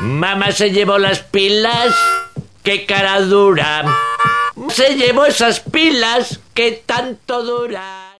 Mamá se llevó las pilas. ¡Qué cara dura! Se llevó esas pilas que tanto dura.